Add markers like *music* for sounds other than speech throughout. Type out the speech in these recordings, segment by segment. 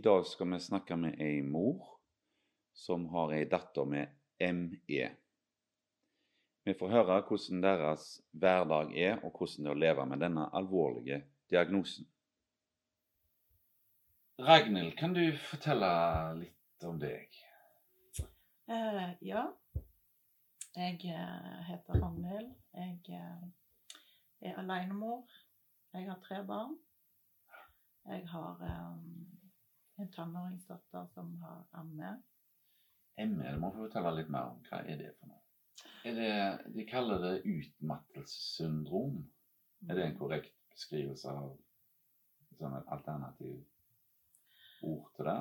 I dag skal vi snakke med ei mor som har ei datter med ME. Vi får høre hvordan deres hverdag er, og hvordan det er å leve med denne alvorlige diagnosen. Ragnhild, kan du fortelle litt om deg? Uh, ja. Jeg eh, heter Ragnhild. Jeg eh, er alenemor. Jeg har tre barn. Jeg har um, en tenåringsdatter som har ME. ME, du må få fortelle litt mer om. Hva er det for noe? Det, de kaller det utmattelsessyndrom. Er det en korrekt beskrivelse av liksom, et alternativ ord til det?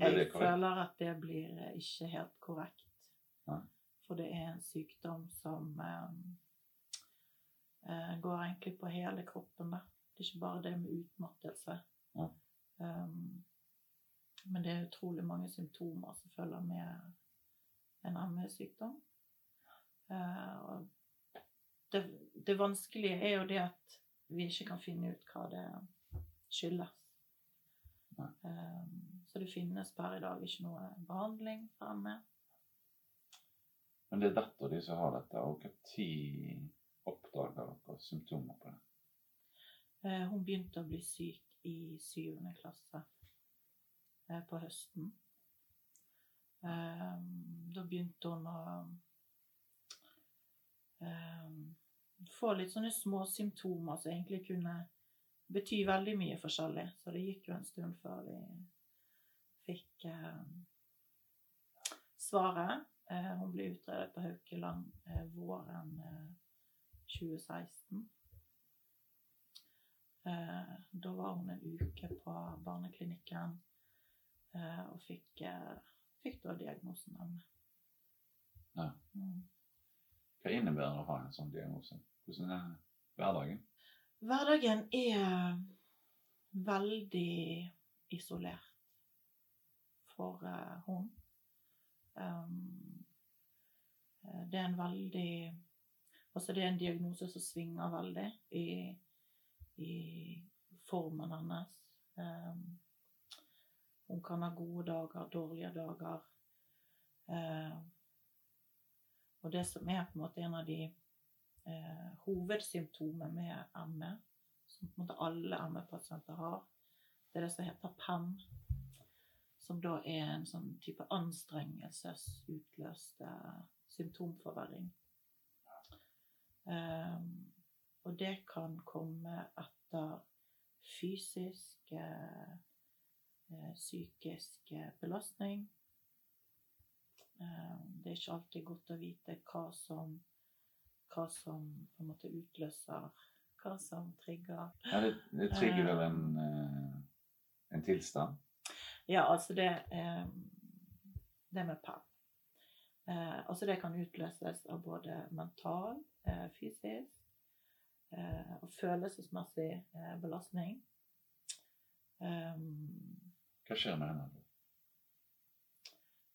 Eller jeg det føler at det blir ikke helt korrekt. Ja. For det er en sykdom som eh, går egentlig på hele kroppen. Da. Det er ikke bare det med utmattelse. Ja. Um, men det er utrolig mange symptomer som følger med en ME-sykdom. Uh, det, det, vanskelige er jo det at vi ikke kan finne ut hva det skyldes. Um, så det finnes per i dag ikke noe behandling for ME. Men det er dattera de som har dette, og når oppdaga dere symptomer på det? Uh, hun begynte å bli syk i syvende klasse uh, på høsten. Um, da begynte hun å um, få litt sånne små symptomer som egentlig kunne bety veldig mye forskjellig. Så det gikk jo en stund før vi fikk eh, svaret. Eh, hun ble utredet på Haukeland eh, våren 2016. Eh, da var hun en uke på barneklinikken eh, og fikk, eh, fikk da diagnosen ME. Ja. Mm. Hva innebærer det å ha en sånn diagnose? Hvordan er hverdagen? Hverdagen er veldig isolert for uh, hun. Um, det er en veldig Altså, det er en diagnose som svinger veldig i, i formen hennes. Um, hun kan ha gode dager, dårlige dager. Uh, og det som er på en måte en av de eh, hovedsymptomet med ME, som på en måte alle ME-pasienter har, det er det som heter PEM. Som da er en sånn type anstrengelsesutløst eh, symptomforverring. Um, og det kan komme etter fysisk, eh, psykisk belastning. Um, det er ikke alltid godt å vite hva som hva som på en måte utløser Hva som trigger Ja, det, det trigger vel en, eh, en tilstand? Ja, altså det eh, Det med PAP. Eh, altså det kan utløses av både mental, fysisk og følelsesmessig belastning. Hva skjer med henne?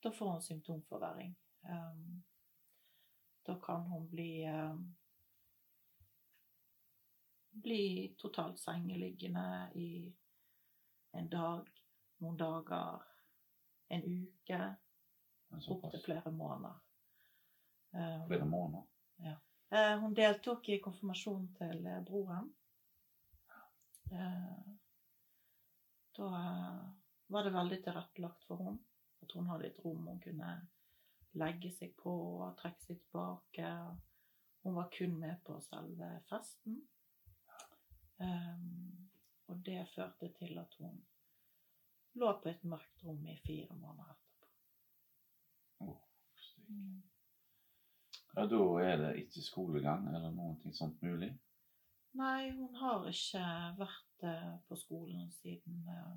Da får hun symptomforverring. Um, da kan hun bli um, bli totalt sengeliggende i en dag, noen dager, en uke, opptil flere måneder. Um, flere måneder? Ja. Uh, hun deltok i konfirmasjonen til uh, broren. Uh, da var det veldig tilrettelagt for henne. At hun hadde et rom hun kunne legge seg på og trekke seg tilbake. Hun var kun med på selve festen. Og det førte til at hun lå på et mørkt rom i fire måneder etterpå. Oh. Ja, da er det ikke skolegang eller noe sånt mulig? Nei, hun har ikke vært uh, på skolen siden uh,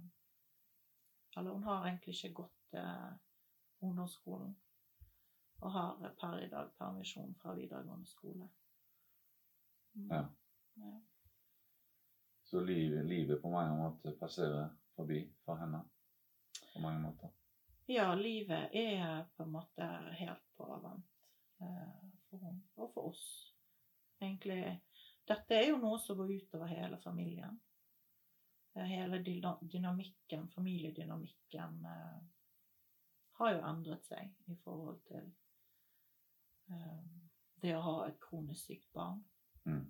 Eller hun har egentlig ikke gått uh, ungdomsskolen og har per i dag permisjon fra videregående skole. Mm. Ja. ja. Så livet, livet, på mange måter passerer forbi for henne? På mange måter? Ja, livet er på en måte helt på vent eh, for henne og for oss. Egentlig Dette er jo noe som går utover hele familien. eh, hele dynamikken, familiedynamikken, eh, har jo endret seg i forhold til eh, det å ha et kronisk sykt barn. Mm.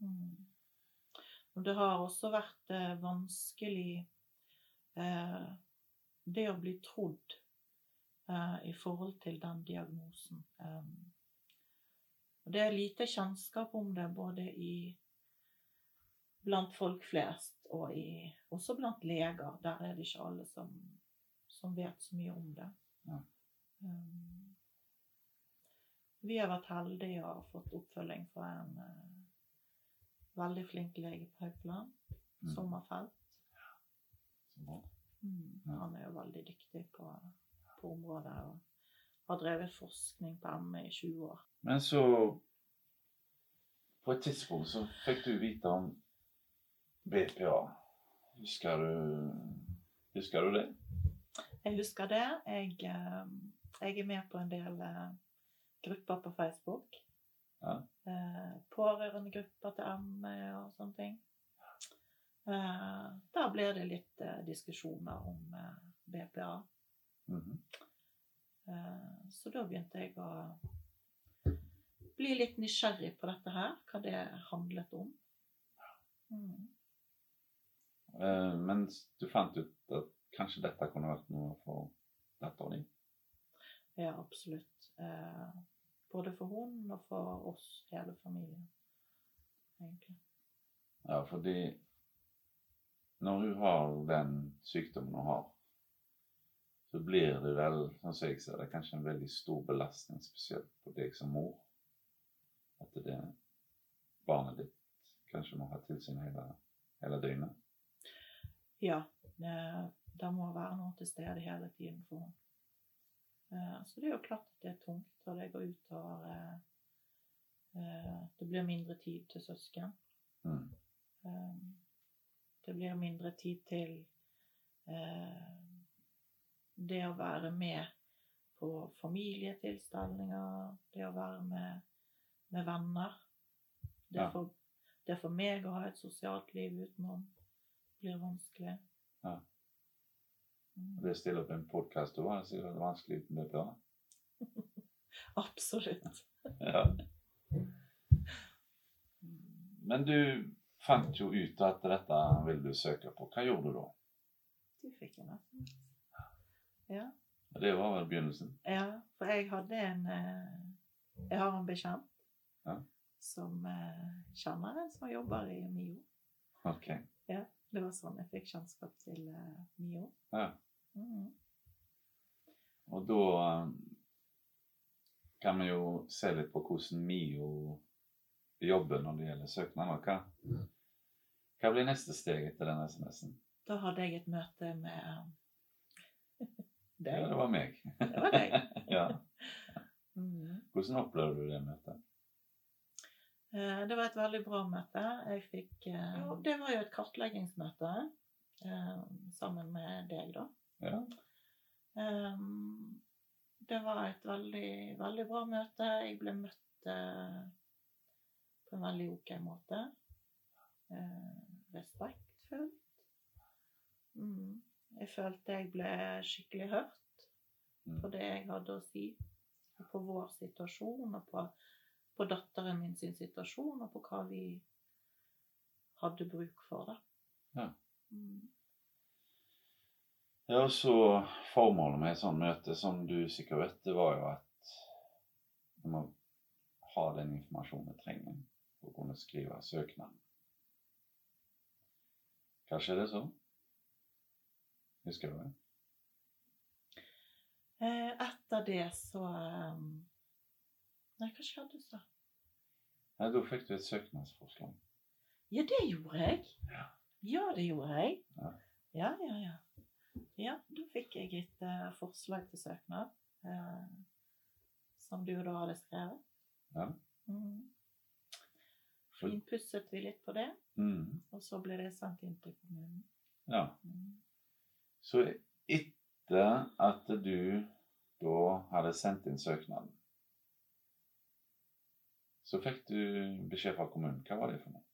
Mm. Og det har også vært vanskelig eh, det å bli trodd i forhold til den diagnosen. Og det er lite kjennskap om det både i blant folk flest og i, også blant leger. Der er det ikke alle som, som vet så mye om det. Ja. Um, vi har vært heldige og har fått oppfølging fra en eh, veldig flink lege på Haukeland, Mm. Sommerfelt. Ja. Mm. Han er jo veldig dyktig på, på området og har drevet forskning på ME i 20 år. Men så På et tidspunkt så fikk du vite om BPA. Husker du Husker du det? Jeg husker det. Jeg, eh, jeg er med på en del eh, grupper på Facebook. Ja. Eh, Pårørendegrupper til ME og sånne ting. Da blir det litt diskusjoner om BPA. Eh, Så da begynte jeg å bli litt nysgjerrig på dette her, hva det handlet om. Mm. Mens du fant ut at kanskje dette kunne vært noe for datteren din? Ja, absolutt. Eh, både for hun og for oss, hele familien. Egentlig. Ja, fordi når hun har den sykdommen hun har, så blir det vel, sånn som jeg ser det, kanskje en veldig stor belastning, spesielt på deg som mor. At det barnet ditt kanskje må ha tilsyn hele, hele døgnet. Ja, det må være noe til stede hele tiden for henne. Eh, Så det er jo klart at det er tungt, og det går ut over eh, eh, Det blir mindre tid til søsken. Mm. Det blir mindre tid til eh, det å være med på familietilstelninger, det å være med, med venner. Det Ja. for, det for meg å ha et sosialt liv utenom blir vanskelig. Ja. Mm. Det stille opp en podkast òg, er sikkert vanskelig uten BPA. *laughs* Absolutt. *laughs* Ja. Men du fant jo ut at dette ville du søke på. Hva gjorde du da? Du fikk en nesten. Ja. Det var vel begynnelsen? ja, for jeg hadde en eh, Jeg har en bekjent Ja. som eh, kjenner en som jobber i MIO. Ok. Det var sånn jeg fikk kjennskap til eh, MIO. Ja. Mm. Og da kan vi jo se litt på hvordan MIO jobber når det gjelder søknader. Hva, hva blir neste steg etter den SMS-en? Da hadde jeg et møte med Ja, deg. det var meg. Det var deg. *laughs* ja. Mhm. Hvordan opplevde du det møtet? Eh, Det var et veldig bra møte. Jeg fikk eh, jo, Det var jo et kartleggingsmøte eh, sammen med deg, da. Ja. Det var et veldig, veldig bra møte. Jeg ble møtt på en veldig ok måte. Eh, respektfullt. Mm. Jeg følte jeg ble skikkelig hørt Mm. på det jeg hadde å si. Og på vår situasjon, og på, på datteren min sin situasjon, og på hva vi hadde bruk for. da. Ja. Mm. Ja, så Formålet med et sånt møte, som du sikkert vet, det var jo at vi må ha den informasjonen vi trenger for å kunne skrive søknaden. Hva skjedde så? Husker du det? Eh, etter det så um, Nei, hva skjedde så? Nei, Da fikk du et søknadsforslag. Ja, det gjorde jeg. Ja. Ja, det gjorde jeg. Ja. Ja, ja, ja. Ja, da fikk jeg et uh, forslag til søknad, Uh, som du da hadde skrevet. Ja. Mm. Finpusset vi litt på det, Mm. og så ble det sendt inn til kommunen. ja. Mm. Så etter at du da hadde sendt inn søknaden, så fikk du beskjed fra kommunen. Hva var det for noe?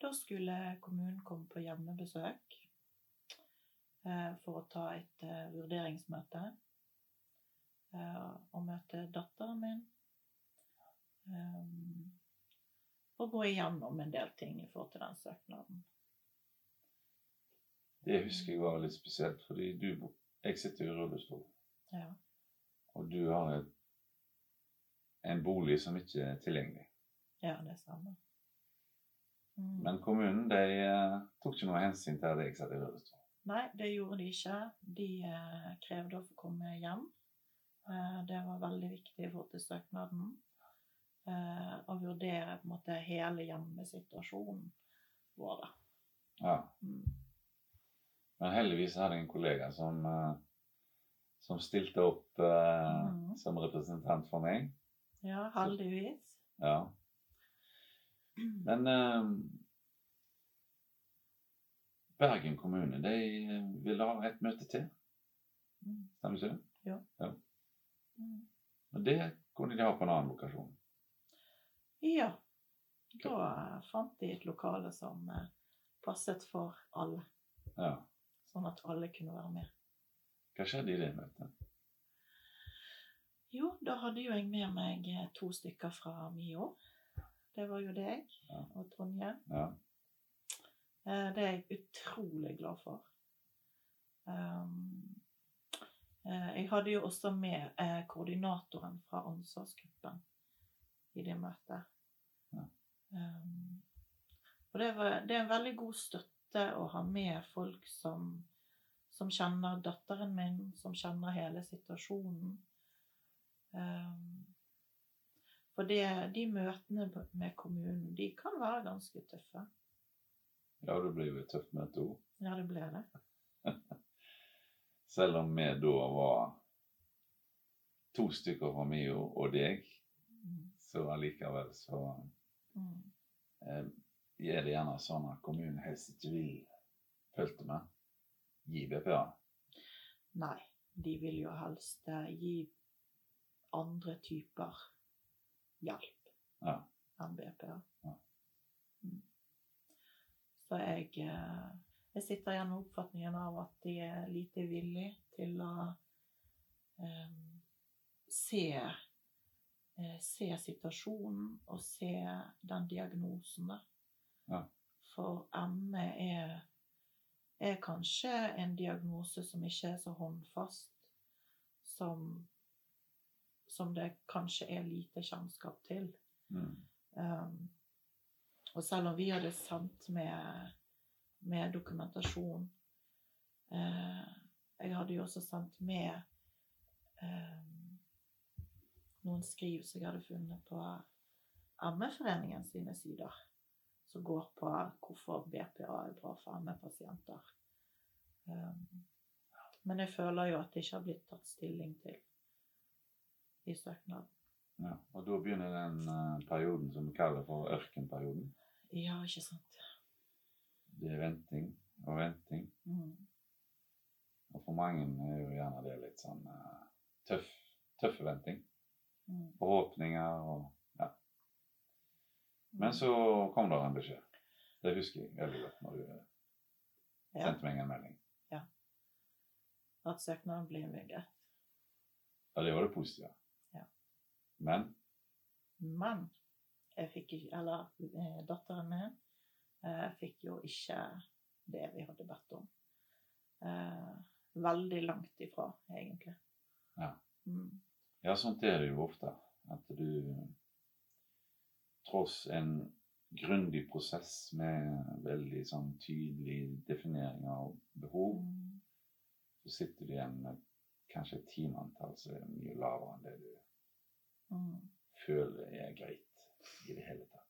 Da skulle kommunen komme på hjemmebesøk eh, for å ta et eh, vurderingsmøte eh, og møte datteren min. Og gå igjennom en del ting i forhold til den søknaden. Det husker jeg var litt spesielt, fordi du Jeg sitter i rullestol, Ja. og du har et, en bolig som ikke er tilgjengelig. ja, det stemmer. Mm. Men kommunen de eh, tok ikke noe hensyn til at jeg satt i rullestol. Nei, det gjorde de ikke. De eh, krevde å få komme hjem. Eh, det var veldig viktig i forhold til søknaden. Å vurdere på en måte hele hjemmesituasjonen vår. Ja. Mm. Men heldigvis hadde jeg en kollega som, eh, som stilte opp eh, mm. som representant for meg. Ja, heldigvis. Ja. Men eh, Bergen kommune de vil ha et møte til, Mm. stemmer ikke det? Mm. Og det kunne de ha på en annen lokasjon. Ja. Da fant de et lokale som eh, passet for alle, Ja. Sånn at alle kunne være med. Hva skjedde i det møtet? Jo, da hadde jo jeg med meg eh, to stykker fra MIO. Det var jo deg Ja. og Tonje. Ja. Eh, Det er jeg utrolig glad for. Um, eh, Jeg hadde jo også med koordinatoren fra ansvarsgruppen i det møtet. Ja. Um, Og det, var, det er en veldig god støtte å ha med folk som, som kjenner datteren min, som kjenner hele situasjonen. Um, For det, de møtene med kommunen, de kan være ganske tøffe. ja, det ble jo et tøft møte òg. Ja, det ble det. *laughs* Selv om vi da var to stykker fra Mio og deg, Mm. så allikevel så Mm. eh, er det gjerne sånn at kommunen helst ikke vil, følte vi, gi BPA. Nei, de vil jo helst eh, gi andre typer hjelp Ja. enn BPA. Ja. Mm. Så jeg, eh, jeg sitter igjen med oppfatningen av at de er lite villige til å um, se, se situasjonen og se den diagnosen der. Ja. For ME er er kanskje en diagnose som ikke er så håndfast som, som det kanskje er lite kjennskap til. Mm. Um, og selv om vi hadde sendt med, med dokumentasjon eh, Jeg hadde jo også sendt med eh, noen skriv som jeg hadde funnet på ME-foreningen sine sider som går på hvorfor BPA er bra for ME-pasienter. Um, men jeg føler jo at det ikke har blitt tatt stilling til i søknaden. Ja. Og da begynner den eh, perioden som vi kaller for ørkenperioden. Ja, ikke sant? Det er venting og venting. Mm. Og for mange er jo gjerne det litt sånn eh, tøff, tøffe venting. Mm. Forhåpninger og. Men så kom det en beskjed. Det husker jeg veldig godt når du ja, sendte meg en melding. Ja. at søknaden ble innvilget. Ja, det var det positive. Ja. Men Men jeg fikk ikke, eller eh, datteren min jeg fikk jo ikke det vi hadde bedt om. Eh, veldig langt ifra, egentlig. Ja. Mm. ja, sånt er det jo ofte. At du tross en grundig prosess med veldig sånn tydelig definering av behov, Mm. så sitter du igjen med kanskje et timeantall som er mye lavere enn det du Mm. føler er greit i det hele tatt.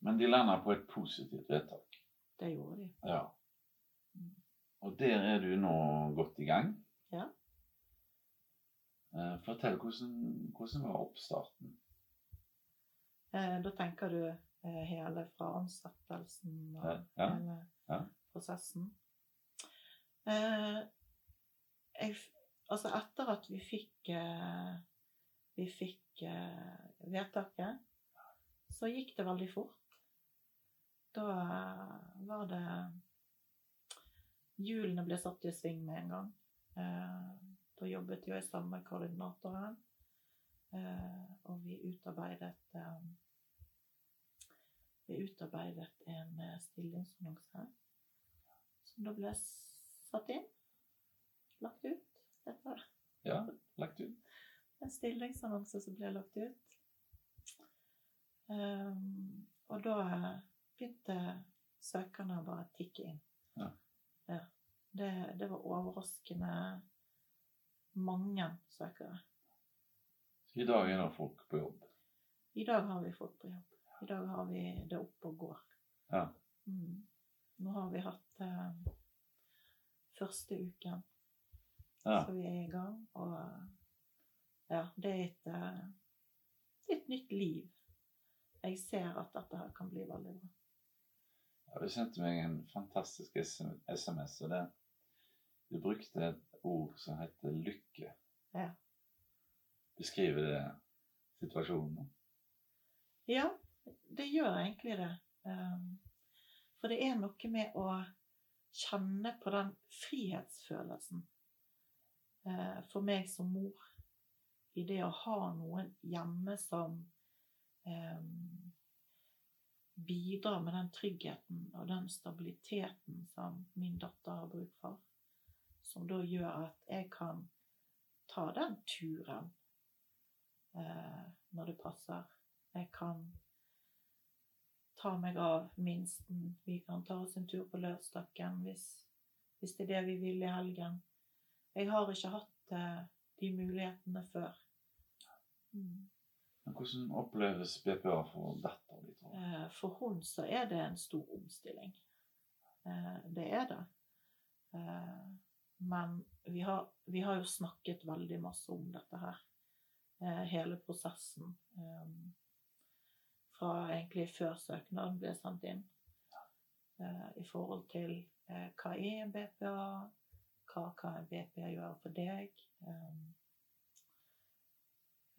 Men de lander på et positivt vedtak. Det gjorde de. Ja. Og der er du nå godt i gang. Ja. Eh, Fortell, hvordan, hvordan var oppstarten? Eh, da tenker du eh, hele fra ansettelsen og Ja, ja, hele ja. prosessen. Eh, jeg, altså etter at vi fikk vi fikk vedtaket, så gikk det veldig fort. da var det Hjulene ble satt i sving med en gang. Da jobbet jeg sammen med koordinatoren, og vi utarbeidet Vi utarbeidet en eh, stillingsannonse som da ble satt inn. Lagt ut. Dette Ja, lagt ut. en stillingsannonse som ble lagt ut. Um, og da begynte søkerne å bare tikke inn. Ja. Ja. Det, det var overraskende mange søkere. Så I dag er det folk på jobb. I dag har vi folk på jobb. I dag har vi det oppe og går. Ja. Mm. Nå har vi hatt eh, første uken, Ja. så vi er i gang. Og ja, det er et, eh, et nytt liv. Jeg ser at dette her kan bli veldig bra. Ja, du sendte meg en fantastisk SMS, og det, du brukte et ord som heter lykke. Ja. Beskriver det situasjonen? Ja, det gjør egentlig det. Um, For det er noe med å kjenne på den frihetsfølelsen eh, for meg som mor i det å ha noen hjemme som eh, bidrar med den tryggheten og den stabiliteten som min datter har bruk for. Som da gjør at jeg kan ta den turen eh, når det passer. Jeg kan ta meg av minsten. Vi kan ta oss en tur på lørdagen hvis, hvis det er det vi vil i helgen. Jeg har ikke hatt eh, de mulighetene før. Mm. Men hvordan oppleves BPA for datteren din? Eh, For hun så er det en stor omstilling. Eh, Det er det. Men vi har, vi har jo snakket veldig masse om dette her. Hele prosessen. Fra egentlig før søknaden ble sendt inn. Eh, I forhold til eh, hva er en BPA, hva kan BPA gjøre for deg? eh,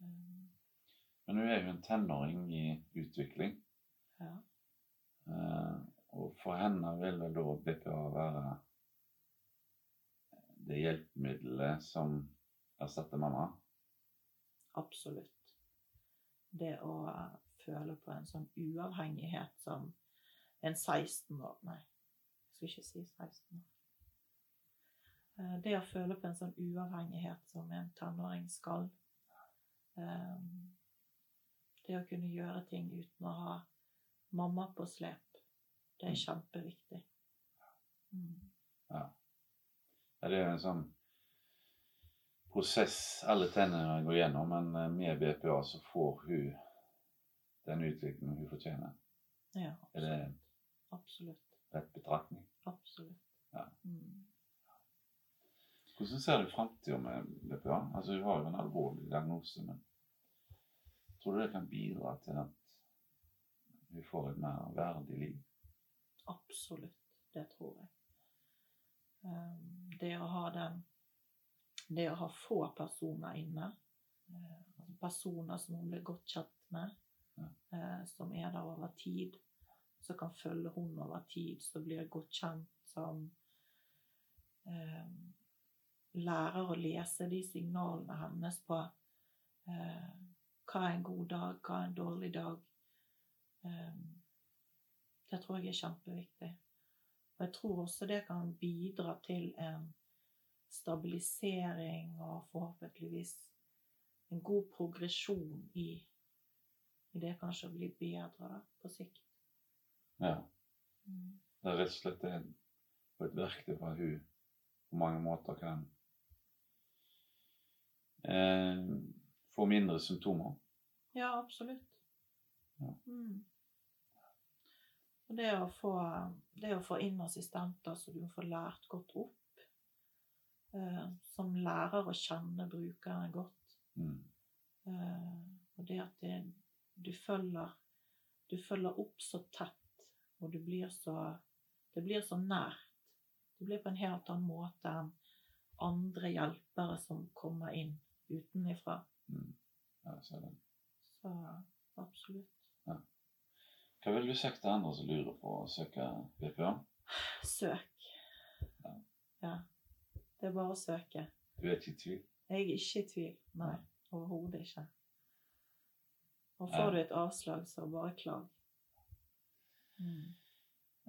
eh, Men hun er jo en tenåring i utvikling. Ja. Eh, og for henne vil det da BPA være det hjelpemiddelet som erstatter mamma? Absolutt. Det å eh, føle på en sånn uavhengighet som en 16 år Nei, jeg skal ikke si 16 år. Eh, Det å føle på en sånn uavhengighet som en tenåring skal. Eh, Det å kunne gjøre ting uten å ha mamma på slep. Det er kjempeviktig. Mm. Ja, det er jo en sånn prosess alle tenåringer går gjennom, men eh, med BPA så får hun den utviklingen hun fortjener. Ja, Er det absolutt. rett betraktning? Absolutt. Ja. Mm. Hvordan ser du framtida med BPA? Altså, Hun har jo en alvorlig diagnose, men tror du det kan bidra til at hun får et mer verdig liv? Absolutt, det tror jeg. Um, Det å ha den Det å ha få personer inne, eh, altså personer som hun blir godt kjent med, som er der over tid, som kan følge henne over tid, som blir godt kjent, som eh, lærer å lese de signalene hennes på eh, hva er en god dag, hva er en dårlig dag. Eh, det tror jeg er kjempeviktig. Og jeg tror også det kan bidra til en stabilisering og forhåpentligvis en god progresjon i, i det kanskje å bli bedre da, på sikt. Ja. Mm. Det er rett og slett et, et verktøy for at hun på mange måter kan eh, få mindre symptomer. Ja, absolutt. Ja. Mm. Og det å, få, det å få inn assistenter så du får lært godt opp, eh, som lærer å kjenne brukeren godt, Mm. eh, og det at det, du, følger, du følger opp så tett, og du blir så, det blir så nært. Det blir på en helt annen måte enn andre hjelpere som kommer inn utenifra. Mm. Ja, så er det. Så absolutt. Hva vil du sagt til andre som lurer på å søke BPA? Søk. Ja. Ja. Det er bare å søke. Du er ikke i tvil? Jeg er ikke i tvil. Nei, overhodet ikke. Og får du et avslag, så bare klag. Mm.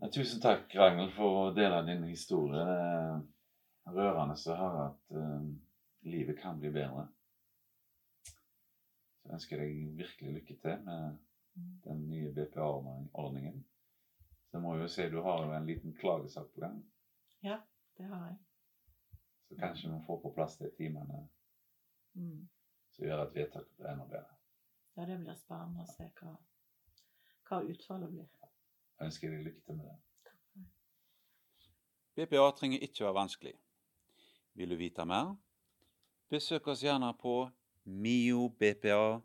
Ja, tusen takk, Ragnhild, for å dele din historie. Det er rørende å høre at uh, livet kan bli bedre. Så jeg ønsker deg virkelig lykke til med den nye BPA-ordningen. Så må jeg jo si du har jo en liten klagesak på gang, Ja, Det har jeg. så kanskje vi får på plass de timene Mm. som gjør at vedtaket blir enda bedre. Ja, det blir spennende å se hva, hva utfallet blir. Jeg ønsker deg lykke til med det. BPA trenger ikke være vanskelig. Vil du vite mer? Besøk oss gjerne på miobpa.no.